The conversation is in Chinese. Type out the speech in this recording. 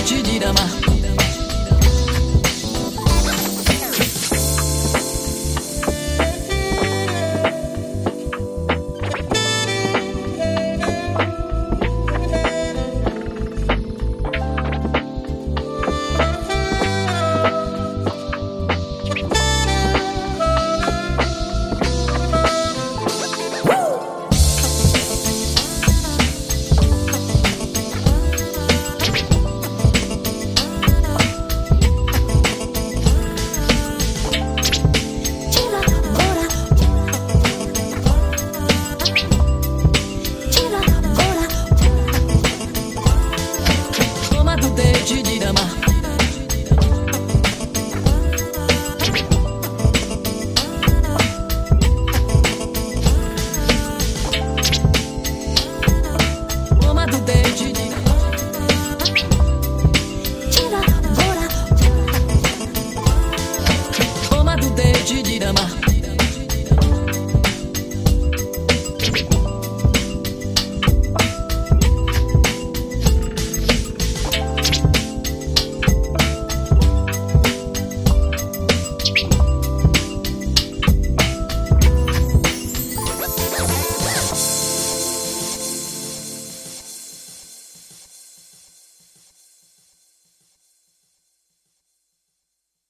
还记得吗的吗？